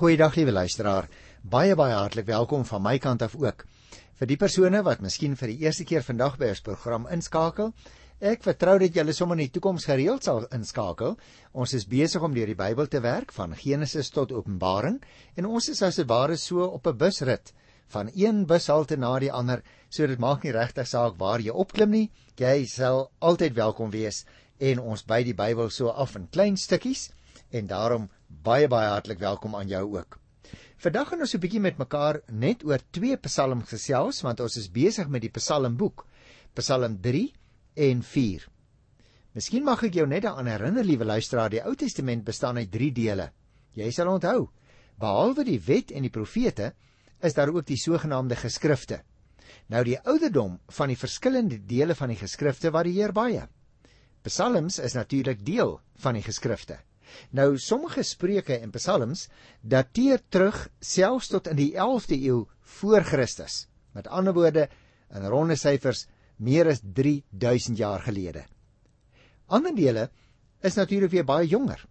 Goeiedag liewe luisteraar. Baie baie hartlik welkom van my kant af ook. Vir die persone wat miskien vir die eerste keer vandag by ons program inskakel, ek vertrou dat julle sommer in die toekoms gereeld sal inskakel. Ons is besig om deur die Bybel te werk van Genesis tot Openbaring en ons is as dit ware so op 'n busrit van een bushalte na die ander, so dit maak nie regtig saak waar jy opklim nie. Jy sal altyd welkom wees en ons by die Bybel so af in klein stukkies en daarom baie baie hartlik welkom aan jou ook. Vandag gaan ons 'n bietjie met mekaar net oor twee psalms gesels want ons is besig met die Psalmboek, Psalm 3 en 4. Miskien mag ek jou net daaraan herinner, liewe luisteraar, die Ou Testament bestaan uit 3 dele. Jy sal onthou, behalwe die wet en die profete, is daar ook die sogenaamde geskrifte. Nou die ouderdom van die verskillende dele van die geskrifte varieer baie. Psalms is natuurlik deel van die geskrifte. Nou sommige spreuke en psalms dateer terug selfs tot in die 11de eeu voor Christus. Met ander woorde in ronde syfers meer as 3000 jaar gelede. Ander dele is natuurlik weer baie jonger.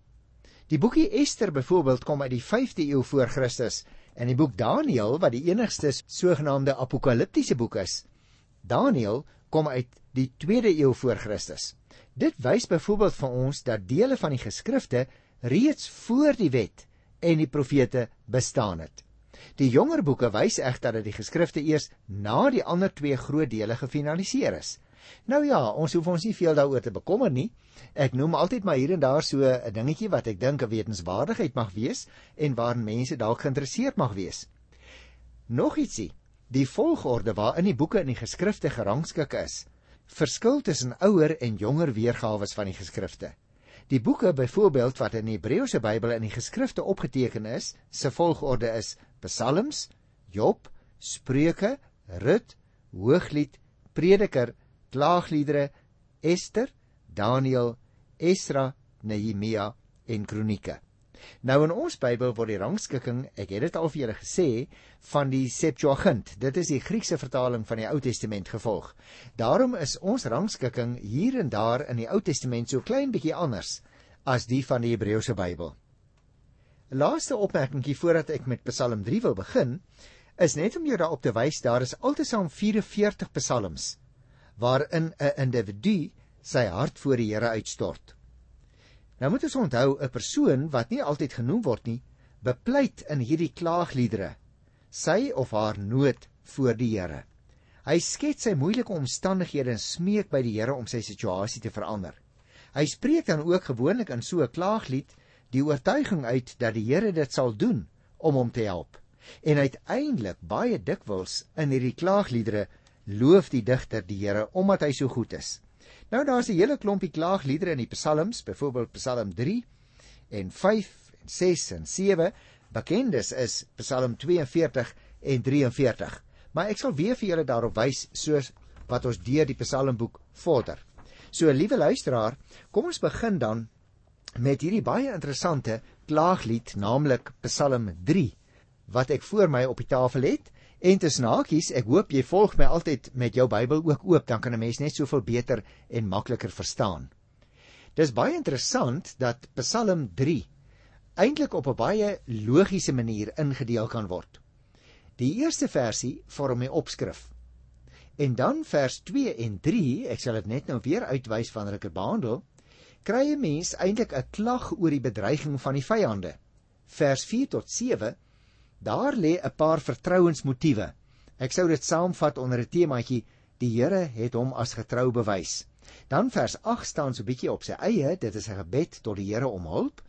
Die boekie Ester byvoorbeeld kom uit die 5de eeu voor Christus en die boek Daniël wat die enigste sogenaamde apokaliptiese boek is. Daniël kom uit die 2de eeu voor Christus. Dit wys byvoorbeeld vir ons dat dele van die geskrifte reeds voor die wet en die profete bestaan het. Die jonger boeke wys egter dat die geskrifte eers na die ander twee groot dele gefinaliseer is. Nou ja, ons hoef ons nie veel daaroor te bekommer nie. Ek noem altyd maar hier en daar so 'n dingetjie wat ek dink 'n wetenswaardigheid mag wees en waarin mense dalk geïnteresseerd mag wees. Nog ietsie, die volgorde waarin die boeke in die geskrifte gerangskik is, verskil tussen ouer en jonger weergawe van die geskrifte. Die boeke byvoorbeeld wat in die Hebreëse Bybel in die geskrifte opgeteken is, se volgorde is Psalms, Job, Spreuke, Rut, Hooglied, Prediker, Klaagliedere, Ester, Daniël, Esra, Nehemia en Kronieke. Nou in ons Bybel word die rangskikking, ek het dit al vir julle gesê, van die Septuagint. Dit is die Griekse vertaling van die Ou Testament gevolg. Daarom is ons rangskikking hier en daar in die Ou Testament so klein bietjie anders as die van die Hebreëse Bybel. Laaste opmerkingie voordat ek met Psalm 3 wil begin, is net om jou daarop te wys daar is altesaam 44 psalms waarin 'n individu sy hart voor die Here uitstort. Nou moet ons onthou 'n persoon wat nie altyd genoem word nie, bepleit in hierdie klaagliedere sy of haar nood voor die Here. Hy skets sy moeilike omstandighede en smeek by die Here om sy situasie te verander. Hy spreek dan ook gewoonlik in so 'n klaaglied die oortuiging uit dat die Here dit sal doen om hom te help. En uiteindelik baie dikwels in hierdie klaagliedere loof die digter die Here omdat hy so goed is. Nou daar's 'n hele klompie klaagliedere in die psalms, byvoorbeeld Psalm 3 en 5 en 6 en 7. Bekendes is Psalm 42 en 43. Maar ek sal weer vir julle daarop wys soos wat ons deur die Psalmboek vorder. So liewe luisteraar, kom ons begin dan met hierdie baie interessante klaaglied, naamlik Psalm 3 wat ek voor my op die tafel het En te snakies, ek hoop jy volg my altyd met jou Bybel ook oop, dan kan 'n mens net soveel beter en makliker verstaan. Dis baie interessant dat Psalm 3 eintlik op 'n baie logiese manier ingedeel kan word. Die eerste versie vorm 'n opskrif. En dan vers 2 en 3, ek sal dit net nou weer uitwys wanneer ek dit behandel, kry 'n mens eintlik 'n klag oor die bedreiging van die vyande. Vers 4 tot Daar lê 'n paar vertrouensmotiewe. Ek sou dit saamvat onder 'n temaatjie: Die Here het hom as getrou bewys. Dan vers 8 staan so 'n bietjie op sy eie, dit is 'n gebed tot die Here om hulp.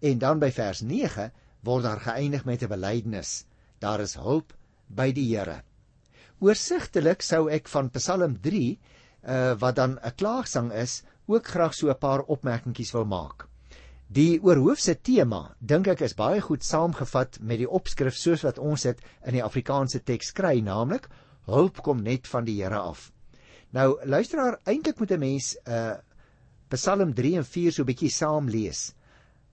En dan by vers 9 word daar geëindig met 'n belydenis: Daar is hulp by die Here. Oorsigtelik sou ek van Psalm 3, uh, wat dan 'n klaagsang is, ook graag so 'n paar opmerkingies wil maak. Die oorhoofse tema dink ek is baie goed saamgevat met die opskrif soos wat ons dit in die Afrikaanse teks kry, naamlik hulp kom net van die Here af. Nou luisteraar, eintlik moet 'n mens uh Psalm 3 en 4 so 'n bietjie saam lees.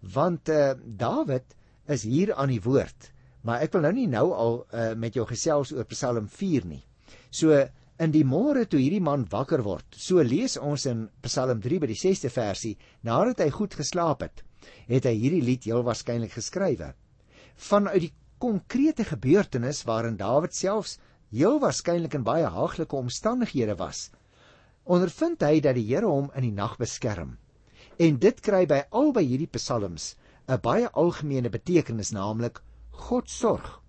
Want uh Dawid is hier aan die woord, maar ek wil nou nie nou al uh met jou gesels oor Psalm 4 nie. So in die môre toe hierdie man wakker word, so lees ons in Psalm 3 by die 6de versie, nadat hy goed geslaap het, het hy hierdie lied heel waarskynlik geskrywe. vanuit die konkrete gebeurtenis waarin Dawid selfs heel waarskynlik in baie haaglike omstandighede was, ondervind hy dat die Here hom in die nag beskerm. En dit kry by albei hierdie psalms 'n baie algemene betekenis, naamlik God sorg.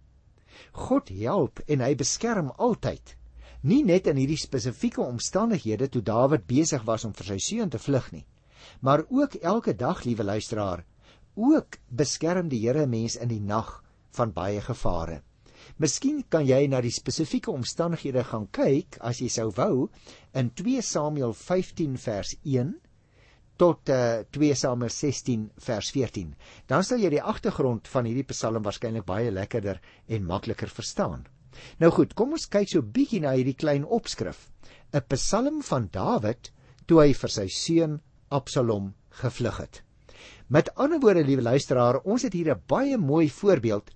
God help en hy beskerm altyd. Nie net in hierdie spesifieke omstandighede toe Dawid besig was om vir sy seun te vlug nie, maar ook elke dag, liewe luisteraar, ook beskerm die Here mens in die nag van baie gevare. Miskien kan jy na die spesifieke omstandighede gaan kyk as jy sou wou in 2 Samuel 15 vers 1 tot uh, 2 Samuel 16 vers 14. Dan sal jy die agtergrond van hierdie Psalm waarskynlik baie lekkerder en makliker verstaan. Nou goed, kom ons kyk so bietjie na hierdie klein opskrif. 'n Psalm van Dawid toe hy vir sy seun Absalom gevlug het. Met ander woorde, liewe luisteraar, ons het hier 'n baie mooi voorbeeld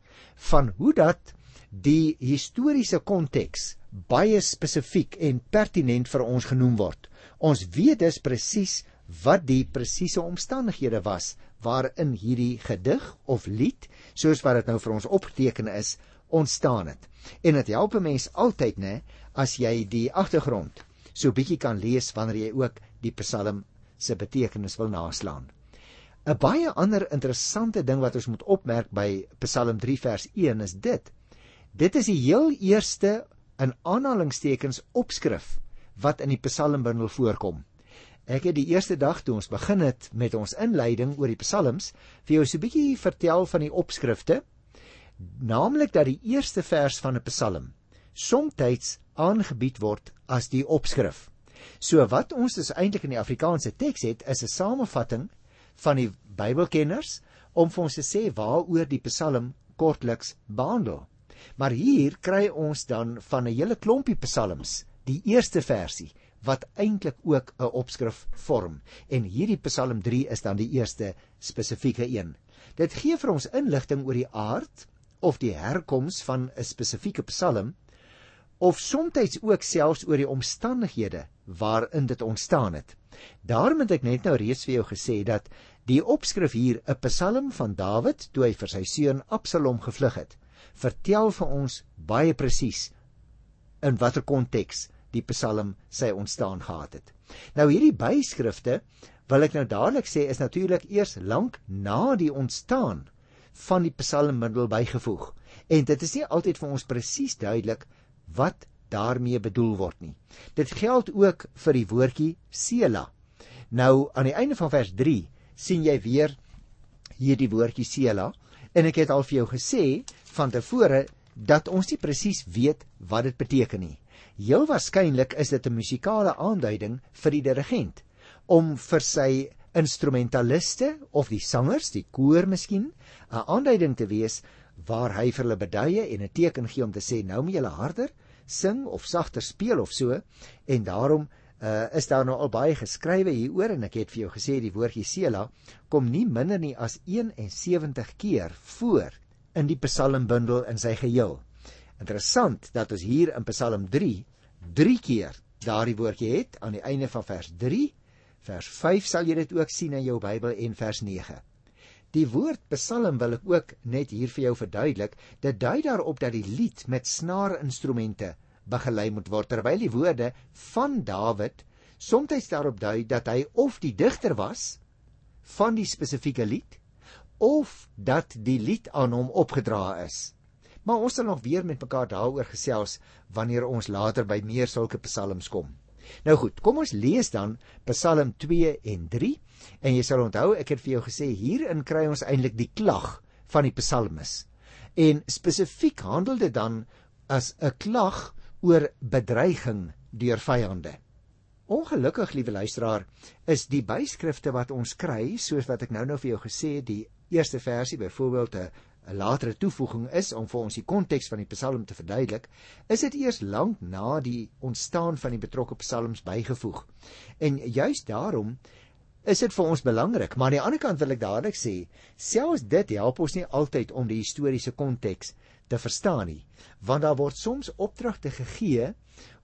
van hoe dat die historiese konteks baie spesifiek en pertinent vir ons genoem word. Ons weet dus presies wat die presiese omstandighede was waarin hierdie gedig of lied, soos wat dit nou vir ons opgeteken is, ontstaan het. En dit help 'n mens altyd, né, as jy die agtergrond so bietjie kan lees wanneer jy ook die Psalm se betekenis wil naslaan. 'n Baie ander interessante ding wat ons moet opmerk by Psalm 3 vers 1 is dit. Dit is die heel eerste in aanhalingstekens opskrif wat in die Psalmbundel voorkom. Ek het die eerste dag toe ons begin het met ons inleiding oor die psalms vir jou so 'n bietjie vertel van die opskrifte, naamlik dat die eerste vers van 'n psalm soms aangebied word as die opskrif. So wat ons dus eintlik in die Afrikaanse teks het, is 'n samevatting van die Bybelkenners om vir ons te sê waaroor die psalm kortliks behandel. Maar hier kry ons dan van 'n hele klompie psalms die eerste versie wat eintlik ook 'n opskrif vorm. En hierdie Psalm 3 is dan die eerste spesifieke een. Dit gee vir ons inligting oor die aard of die herkoms van 'n spesifieke psalm of soms ook selfs oor die omstandighede waarin dit ontstaan het. Daarom het ek net nou reeds vir jou gesê dat die opskrif hier 'n Psalm van Dawid toe hy vir sy seun Absalom gevlug het, vertel vir ons baie presies in watter konteks die Psalm sy ontstaan gehad het. Nou hierdie byskrifte wil ek nou dadelik sê is natuurlik eers lank na die ontstaan van die Psalmmiddel bygevoeg. En dit is nie altyd vir ons presies duidelik wat daarmee bedoel word nie. Dit geld ook vir die woordjie Sela. Nou aan die einde van vers 3 sien jy weer hierdie woordjie Sela en ek het al vir jou gesê van tevore dat ons nie presies weet wat dit beteken nie. Heel waarskynlik is dit 'n musikale aanduiding vir die dirigent om vir sy instrumentaliste of die sangers, die koor miskien, 'n aanduiding te wees waar hy vir hulle beduie en 'n teken gee om te sê nou moet julle harder sing of sagter speel of so en daarom uh, is daar nou al baie geskrywe hieroor en ek het vir jou gesê die woordjie sela kom nie minder nie as 71 keer voor in die psalmbundel in sy geheel. Interessant dat ons hier in Psalm 3 drie keer daardie woordjie het aan die einde van vers 3. Vers 5 sal jy dit ook sien in jou Bybel en vers 9. Die woord Psalm wil ek ook net hier vir jou verduidelik. Dit dui daarop dat die lied met snaarinstrumente begelei moet word terwyl die woorde van Dawid soms daarop dui dat hy of die digter was van die spesifieke lied of dat die lied aan hom opgedra is. Maar ons sal nog weer met mekaar daaroor gesels wanneer ons later by meer sulke psalms kom. Nou goed, kom ons lees dan Psalm 2 en 3 en jy sal onthou ek het vir jou gesê hierin kry ons eintlik die klag van die psalmis. En spesifiek handel dit dan as 'n klag oor bedreiging deur vyande. Ongelukkig, liewe luisteraar, is die byskrifte wat ons kry, soos wat ek nou nou vir jou gesê het, die eerste versie byvoorbeeld 'n 'n latere toevoeging is om vir ons die konteks van die Psalm te verduidelik, is dit eers lank na die ontstaan van die betrokke psalms bygevoeg. En juis daarom is dit vir ons belangrik, maar aan die ander kant wil ek dadelik sê, selfs dit help ons nie altyd om die historiese konteks te verstaan nie, want daar word soms opdragte gegee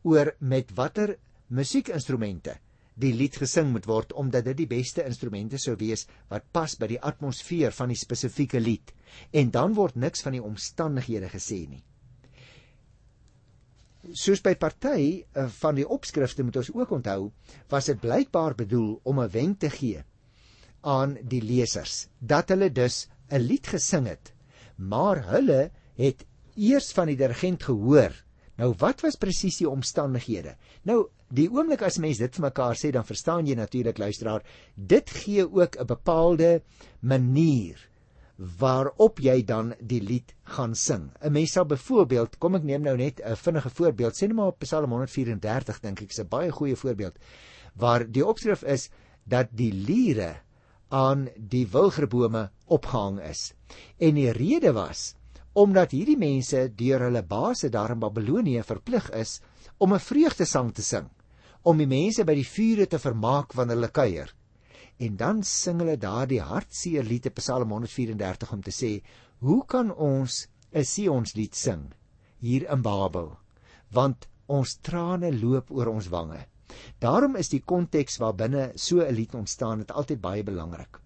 oor met watter musiekinstrumente die lied gesing moet word omdat dit die beste instrumente sou wees wat pas by die atmosfeer van die spesifieke lied en dan word niks van die omstandighede gesê nie. Soos by party eh, van die opskrifte moet ons ook onthou, was dit blykbaar bedoel om 'n wenk te gee aan die lesers dat hulle dus 'n lied gesing het, maar hulle het eers van die dirigent gehoor. Nou wat was presies die omstandighede? Nou die oomblik as mens dit vir mekaar sê, dan verstaan jy natuurlik luisteraar, dit gee ook 'n bepaalde manier waarop jy dan die lied gaan sing. 'n Mens sal byvoorbeeld, kom ek neem nou net 'n vinnige voorbeeld, sê net maar op Psalm 134 dink ek is 'n baie goeie voorbeeld waar die opskrif is dat die liere aan die wilgerbome opgehang is. En die rede was omdat hierdie mense deur hulle baase daar in Babelonie verplig is om 'n vreugdesang te sing om die mense by die vure te vermaak wanneer hulle kuier. En dan sing hulle daardie hartseer lied te Psalm 134 om te sê, "Hoe kan ons 'n Sionslied sing hier in Babel? Want ons trane loop oor ons wange." Daarom is die konteks waarbinne so 'n lied ontstaan het altyd baie belangrik.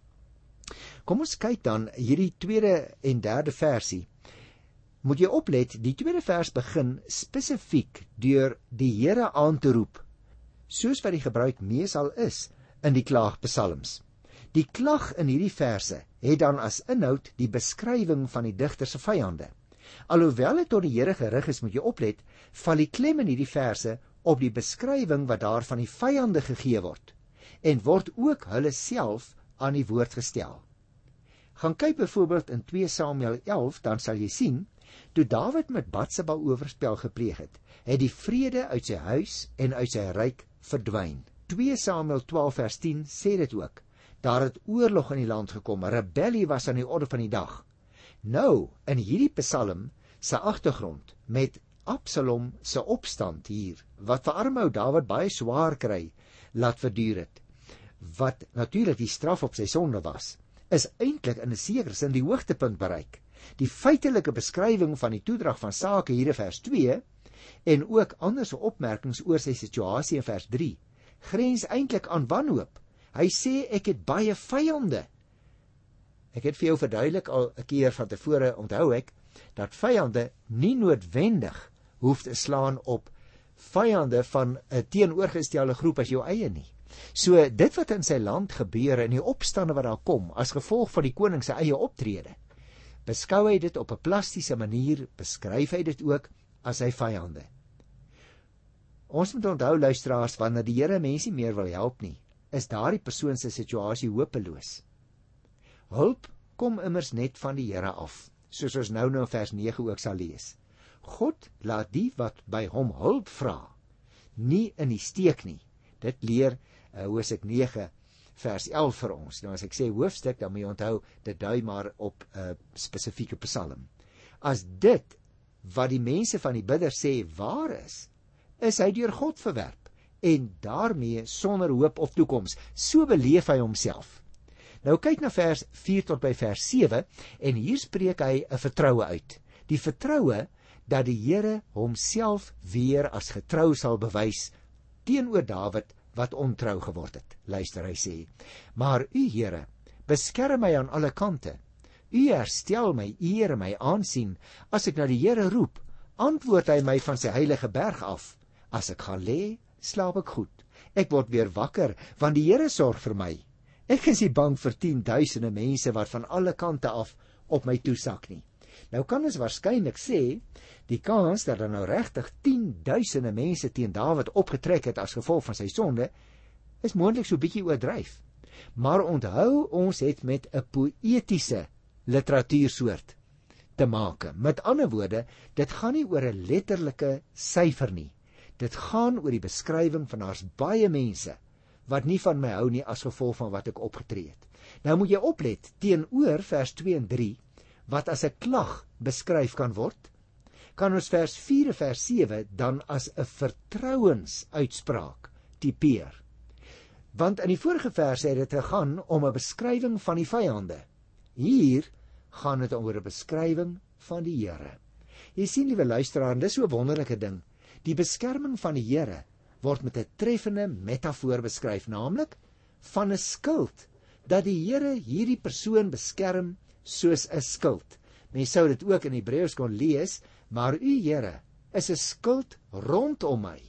Kom ons kyk dan hierdie tweede en derde versie. Moet jy oplet, die tweede vers begin spesifiek deur die Here aan te roep soos wat die gebruik meesal is in die klaagpsalms. Die klag in hierdie verse het dan as inhoud die beskrywing van die digter se vyande. Alhoewel dit tot die Here gerig is, moet jy oplet, val die klem in hierdie verse op die beskrywing wat daar van die vyande gegee word en word ook hulle self aan die woord gestel. Gaan kyk byvoorbeeld in 2 Samuel 11, dan sal jy sien toe Dawid met Batsheba oorspel gepleeg het, het die vrede uit sy huis en uit sy ryk verdwyn. 2 Samuel 12 vers 10 sê dit ook. Daar het oorlog in die land gekom, rebellie was aan die orde van die dag. Nou, in hierdie Psalm se agtergrond met Absalom se opstand hier, wat vir armou Dawid baie swaar kry, laat verduur het. Wat natuurlik die straf op sy sonde was, is eintlik in 'n sekere sin die hoogtepunt bereik. Die feitelike beskrywing van die toedrag van sake hier in vers en ook ander se opmerkings oor sy situasie in vers 3 grens eintlik aan wanhoop. Hy sê ek het baie vyande. Ek het vir jou verduidelik al 'n keer van tevore onthou ek dat vyande nie noodwendig hoef te slaan op vyande van 'n teenoorgestelde groep as jou eie nie. So dit wat in sy land gebeur en die opstande wat daar kom as gevolg van die koning se eie optrede, beskou hy dit op 'n plastiese manier, beskryf hy dit ook as sy vyande. Ons moet onthou luisteraars wanneer die Here mense meer wil help nie, is daardie persoon se situasie hopeloos. Hulp kom immers net van die Here af, soos ons nou nou in vers 9 ook sal lees. God laat die wat by hom hulp vra, nie in die steek nie. Dit leer uh, Hosea 9 vers 11 vir ons. Nou as ek sê hoofstuk, dan moet jy onthou dit dui maar op 'n uh, spesifieke Psalm. As dit wat die mense van die bidder sê waar is, is hy deur God verwerp en daarmee sonder hoop of toekoms. So beleef hy homself. Nou kyk na vers 4 tot by vers 7 en hier spreek hy 'n vertroue uit. Die vertroue dat die Here homself weer as getrou sal bewys teenoor Dawid wat ontrou geword het. Luister hy sê: "Maar u Here, beskerm my aan alle kante. U herstel my eer en my aansien as ek na die Here roep. Antwoord hy my van sy heilige berg af. As ek gaan lê, slaap ek goed. Ek word weer wakker want die Here sorg vir my. Ek is nie bang vir 10 duisende mense wat van alle kante af op my toesak nie. Nou kan ons waarskynlik sê die kans dat daar nou regtig 10 duisende mense teen Dawid opgetrek het as gevolg van sy sonde is moontlik so bietjie oordryf. Maar onthou ons het met 'n poëtiese literatuursoort te maak. Met ander woorde, dit gaan nie oor 'n letterlike syfer nie. Dit gaan oor die beskrywing van daar's baie mense wat nie van my hou nie as gevolg van wat ek opgetree het. Nou moet jy oplet teenoor vers 2 en 3 wat as 'n klag beskryf kan word, kan ons vers 4 en vers 7 dan as 'n vertrouensuitspraak tipeer. Want in die vorige verse het dit gegaan om 'n beskrywing van die vyande. Hier gaan dit oor 'n beskrywing van die Here. Jy sien liewe luisteraar, dis so 'n wonderlike ding. Die beskerming van die Here word met 'n treffende metafoor beskryf, naamlik van 'n skild dat die Here hierdie persoon beskerm soos 'n skild. Mense sou dit ook in Hebreëus kon lees, maar u Here is 'n skild rondom my.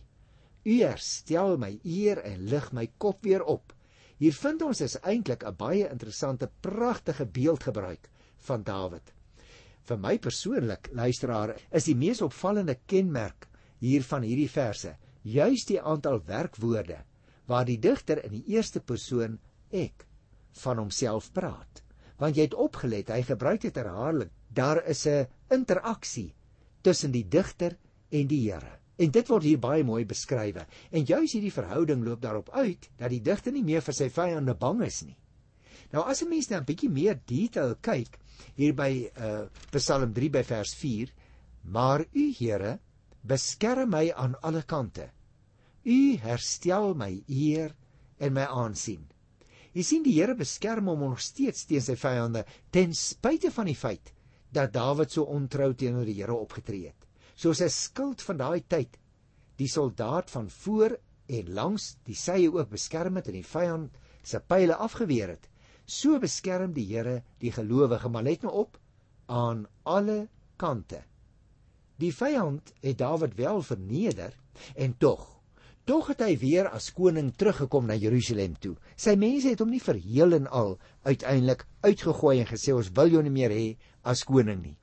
U herstel my eer en lig my kop weer op. Hier vind ons is eintlik 'n baie interessante, pragtige beeldgebruik van Dawid. Vir my persoonlik, luisteraar, is die mees opvallende kenmerk hier van hierdie verse juis die aantal werkwoorde waar die digter in die eerste persoon ek van homself praat. Want jy het opgelet, hy gebruik dit herhaaldelik. Daar is 'n interaksie tussen die digter en die Here. En dit word hier baie mooi beskryf. En juis hierdie verhouding loop daarop uit dat die digter nie meer vir sy vyande bang is nie. Nou as 'n mens net 'n bietjie meer detail kyk hier by uh Psalm 3 by vers 4, maar u Here beskerm my aan alle kante. U herstel my eer en my aansien. Jy sien die Here beskerm hom nog steeds teen sy vyande ten spyte van die feit dat Dawid so ontrou teenoor die Here opgetree het soos 'n skild van daai tyd die soldaat van voor en langs die sye ook beskerm het en die vyand se pile afgeweer het so beskerm die Here die gelowige maar let nou op aan alle kante die vyand het Dawid wel verneder en tog tog het hy weer as koning teruggekom na Jerusalem toe sy mense het hom nie vir heel en al uiteindelik uitgegooi en gesê ons wil jou nie meer hê as koning nie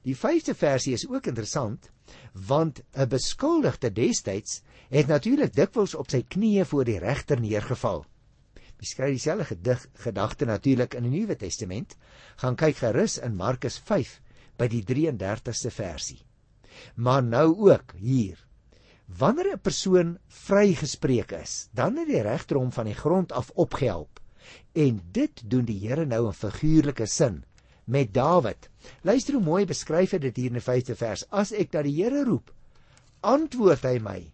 Die 5de versie is ook interessant want 'n beskuldigde destyds het natuurlik dikwels op sy knieë voor die regter neergeval. Beskryf dieselfde gedig gedagte natuurlik in die Nuwe Testament. Gaan kyk gerus in Markus 5 by die 33ste versie. Maar nou ook hier. Wanneer 'n persoon vrygespreek is, dan het die regter hom van die grond af opgehelp. En dit doen die Here nou in figuurlike sin met Dawid. Luister hoe mooi beskryf hy dit hier in die 5de vers. As ek na die Here roep, antwoord hy my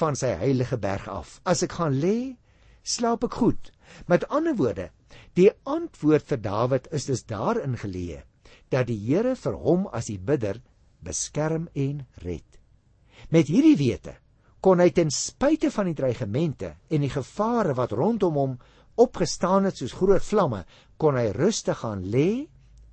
van sy heilige berg af. As ek gaan lê, slaap ek goed. Met ander woorde, die antwoord vir Dawid is dus daarin geleë dat die Here vir hom as die bidder beskerm en red. Met hierdie wete kon hy ten spyte van die dreigemente en die gevare wat rondom hom opgestaan het soos groot vlamme, kon hy rustig gaan lê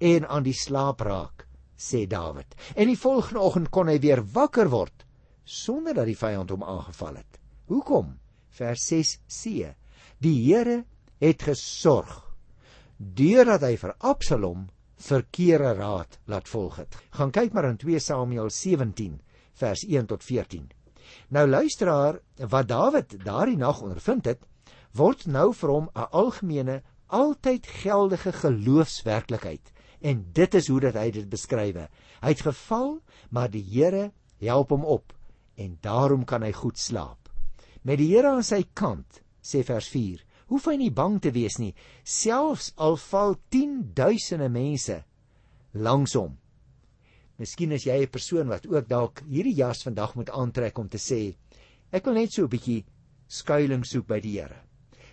en aan die slaap raak, sê Dawid. En die volgende oggend kon hy weer wakker word sonder dat die vyand hom aangeval het. Hoekom? Vers 6c. Die Here het gesorg deurdat hy vir Absalom verkeerde raad laat volg het. Gaan kyk maar in 2 Samuel 17 vers 1 tot 14. Nou luisteraar, wat Dawid daardie nag ondervind het, word nou vir hom 'n algemene, altyd geldige geloofswerklikheid. En dit is hoe dat hy dit beskryf. Hy het geval, maar die Here help hom op en daarom kan hy goed slaap. Met die Here aan sy kant, sê vers 4, hoef hy nie bang te wees nie, selfs al val 10 duisende mense langs hom. Miskien is jy 'n persoon wat ook dalk hierdie jas vandag moet aantrek om te sê, ek wil net so 'n bietjie skuilings soek by die Here.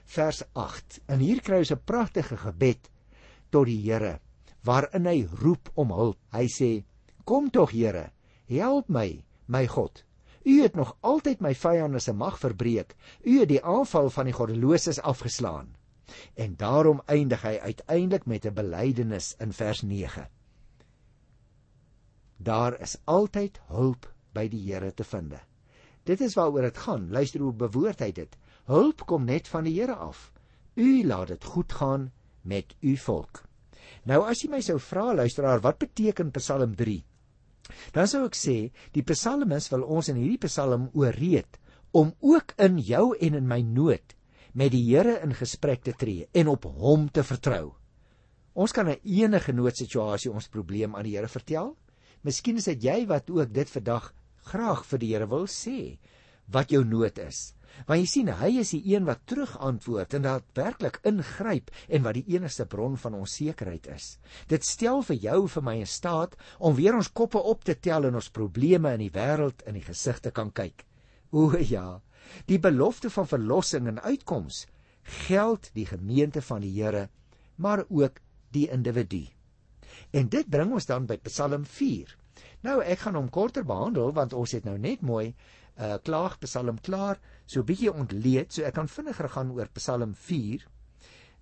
Vers 8. En hier kry ons 'n pragtige gebed tot die Here waarin hy roep om hulp. Hy sê: "Kom tog, Here, help my, my God. U het nog altyd my vyande se mag verbreek. U het die aanval van die goddeloses afgeslaan." En daarom eindig hy uiteindelik met 'n belydenis in vers 9. Daar is altyd hulp by die Here te vind. Dit is waaroor dit gaan. Luister hoe bewoord hy dit. Hulp kom net van die Here af. U laat dit goed gaan met u volk. Nou as jy my sou vra luisteraar, wat beteken Psalm 3? Dan sou ek sê, die psalmis wil ons in hierdie psalm ooreed om ook in jou en in my nood met die Here in gesprek te tree en op hom te vertrou. Ons kan 'n enige noodsituasie ons probleem aan die Here vertel. Miskien is dit jy wat ook dit vandag graag vir die Here wil sê wat jou nood is. Want jy sien, hy is die een wat terugantwoord en dat werklik ingryp en wat die enigste bron van ons sekerheid is. Dit stel vir jou vir my 'n staat om weer ons koppe op te tel en ons probleme in die wêreld in die gesig te kan kyk. O ja, die belofte van verlossing en uitkoms geld die gemeente van die Here, maar ook die individu. En dit bring ons dan by Psalm 4. Nou ek gaan hom korter behandel want ons het nou net mooi uh klaag Psalm klaar, so 'n bietjie ontleed, so ek kan vinniger gaan oor Psalm 4.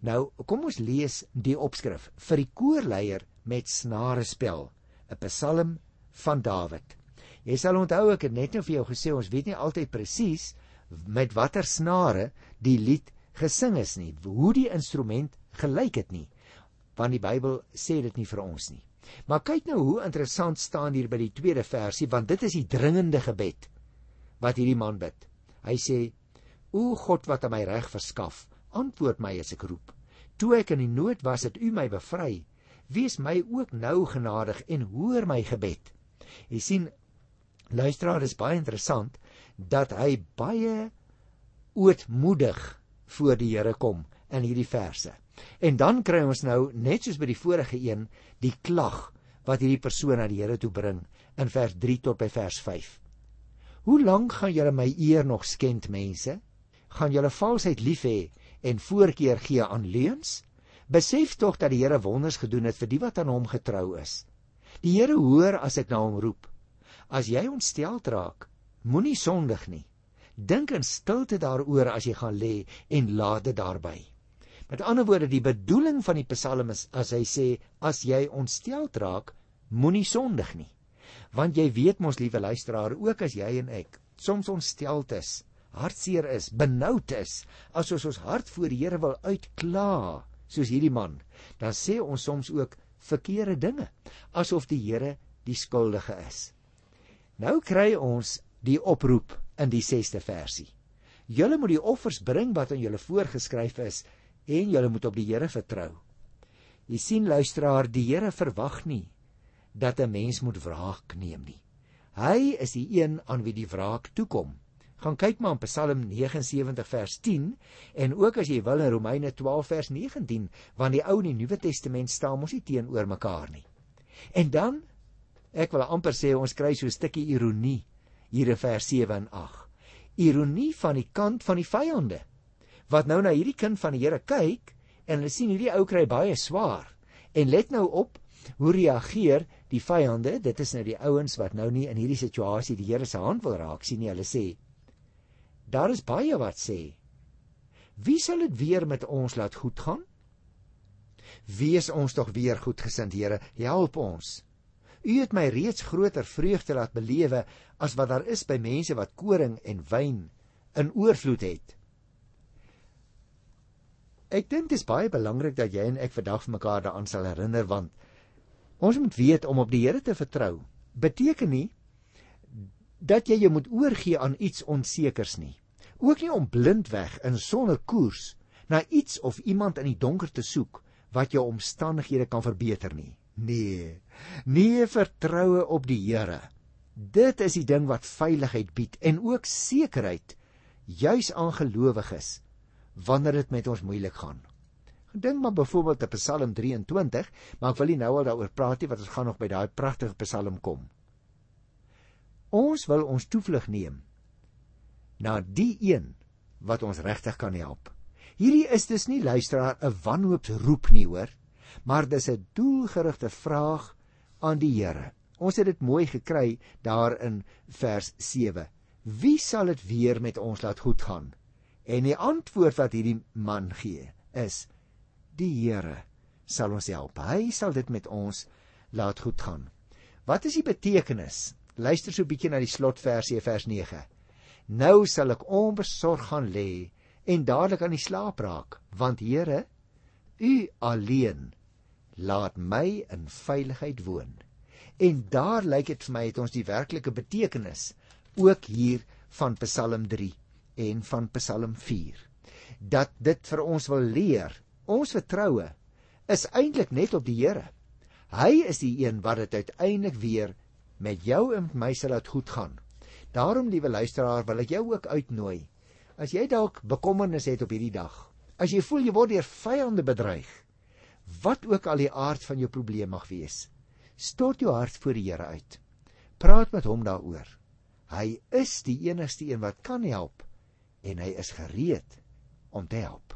Nou, kom ons lees die opskrif vir die koorleier met snare spel, 'n Psalm van Dawid. Jy sal onthou ek het net nou vir jou gesê ons weet nie altyd presies met watter snare die lied gesing is nie, hoe die instrument gelyk het nie, want die Bybel sê dit nie vir ons nie. Maar kyk nou hoe interessant staan hier by die tweede versie want dit is die dringende gebed wat hierdie man bid. Hy sê: "O God wat aan my reg verskaf, antwoord my as ek roep. Toe ek in die nood was, het U my bevry. Wees my ook nou genadig en hoor my gebed." Jy sien luisteraar is baie interessant dat hy baie ootmoedig voor die Here kom in hierdie verse. En dan kry ons nou net soos by die vorige een die klag wat hierdie persoon na die Here toe bring in vers 3 tot by vers 5. Hoe lank gaan julle my eer nog skend, mense? Gaan julle valsheid lief hê en voorkeur gee aan leuns? Besef tog dat die Here wonders gedoen het vir die wat aan hom getrou is. Die Here hoor as ek na hom roep. As jy ontstel raak, moenie sondig nie. Dink in stilte daaroor as jy gaan lê en laat dit daarby. Met ander woorde, die bedoeling van die Psalm is as hy sê as jy ontstel raak, moenie sondig nie want jy weet mos liewe luisteraar ook as jy en ek soms ontsteld is hartseer is benoud is asof ons hart voor die Here wil uitkla soos hierdie man dan sê ons soms ook verkeerde dinge asof die Here die skuldige is. Nou kry ons die oproep in die 6ste versie. Julle moet die offers bring wat aan julle voorgeskryf is en julle moet op die Here vertrou. Jy sien luisteraar die Here verwag nie dat 'n mens moet wraak neem nie. Hy is die een aan wie die wraak toekom. Gaan kyk maar in Psalm 79 vers 10 en ook as jy wil in Romeine 12 vers 19, want die Ou en die Nuwe Testament staan mos nie teenoor mekaar nie. En dan ek wil amper sê ons kry so 'n stukkie ironie hier in vers 7 en 8. Ironie van die kant van die vyande wat nou na hierdie kind van die Here kyk en hulle sien hierdie ou kry baie swaar. En let nou op hoe reageer die vyande, dit is nou die ouens wat nou nie in hierdie situasie die Here se hand wil raak sien nie. Hulle sê: Daar is baie wat sê: Wie sal dit weer met ons laat goed gaan? Wees ons tog weer goedgesind, Here, help ons. U het my reeds groter vreugde laat belewe as wat daar is by mense wat koring en wyn in oorvloed het. Ek dink dit is baie belangrik dat jy en ek vandag vir mekaar daaraan sal herinner want Ons moet weet om op die Here te vertrou. Beteken nie dat jy jou moet oorgee aan iets onsekers nie. Ook nie om blindweg in sonder koers na iets of iemand in die donker te soek wat jou omstandighede kan verbeter nie. Nee. Nee vertroue op die Here. Dit is die ding wat veiligheid bied en ook sekerheid juis aan gelowiges wanneer dit met ons moeilik gaan. Dink maar byvoorbeeld op Psalm 23, maar ek wil nie nou al daaroor praat nie want ons gaan nog by daai pragtige Psalm kom. Ons wil ons toevlug neem na die een wat ons regtig kan help. Hierdie is dus nie luisteraar 'n wanhoopsroep nie hoor, maar dis 'n doelgerigte vraag aan die Here. Ons het dit mooi gekry daar in vers 7. Wie sal dit weer met ons laat goed gaan? En die antwoord wat hierdie man gee is die Here sal ons help. Hy sal dit met ons laat goed gaan. Wat is die betekenis? Luister so 'n bietjie na die slotversie vers 9. Nou sal ek onbesorg gaan lê en dadelik aan die slaap raak, want Here, U alleen laat my in veiligheid woon. En daar lyk dit vir my het ons die werklike betekenis ook hier van Psalm 3 en van Psalm 4 dat dit vir ons wil leer Ons vertroue is eintlik net op die Here. Hy is die een wat dit uiteindelik weer met jou en my sal laat goed gaan. Daarom, liewe luisteraar, wil ek jou ook uitnooi. As jy dalk bekommernis het op hierdie dag, as jy voel jy word deur vyande bedreig, wat ook al die aard van jou probleem mag wees, stort jou hart voor die Here uit. Praat met hom daaroor. Hy is die enigste een wat kan help en hy is gereed om te help.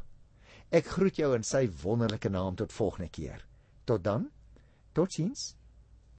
Ek groet jou in sy wonderlike naam tot volgende keer. Tot dan. Totsiens.